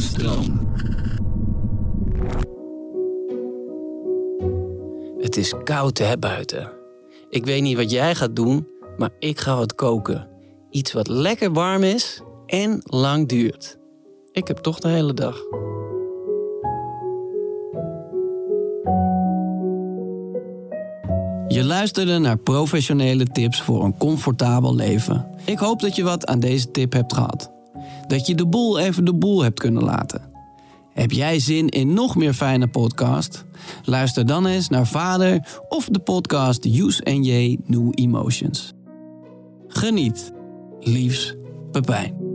stroom. Het is koud hè buiten. Ik weet niet wat jij gaat doen, maar ik ga wat koken. Iets wat lekker warm is en lang duurt. Ik heb toch de hele dag. Je luisterde naar professionele tips voor een comfortabel leven. Ik hoop dat je wat aan deze tip hebt gehad. Dat je de boel even de boel hebt kunnen laten. Heb jij zin in nog meer fijne podcast? Luister dan eens naar Vader of de podcast Use and J New Emotions. Geniet. Liefs, Pepijn.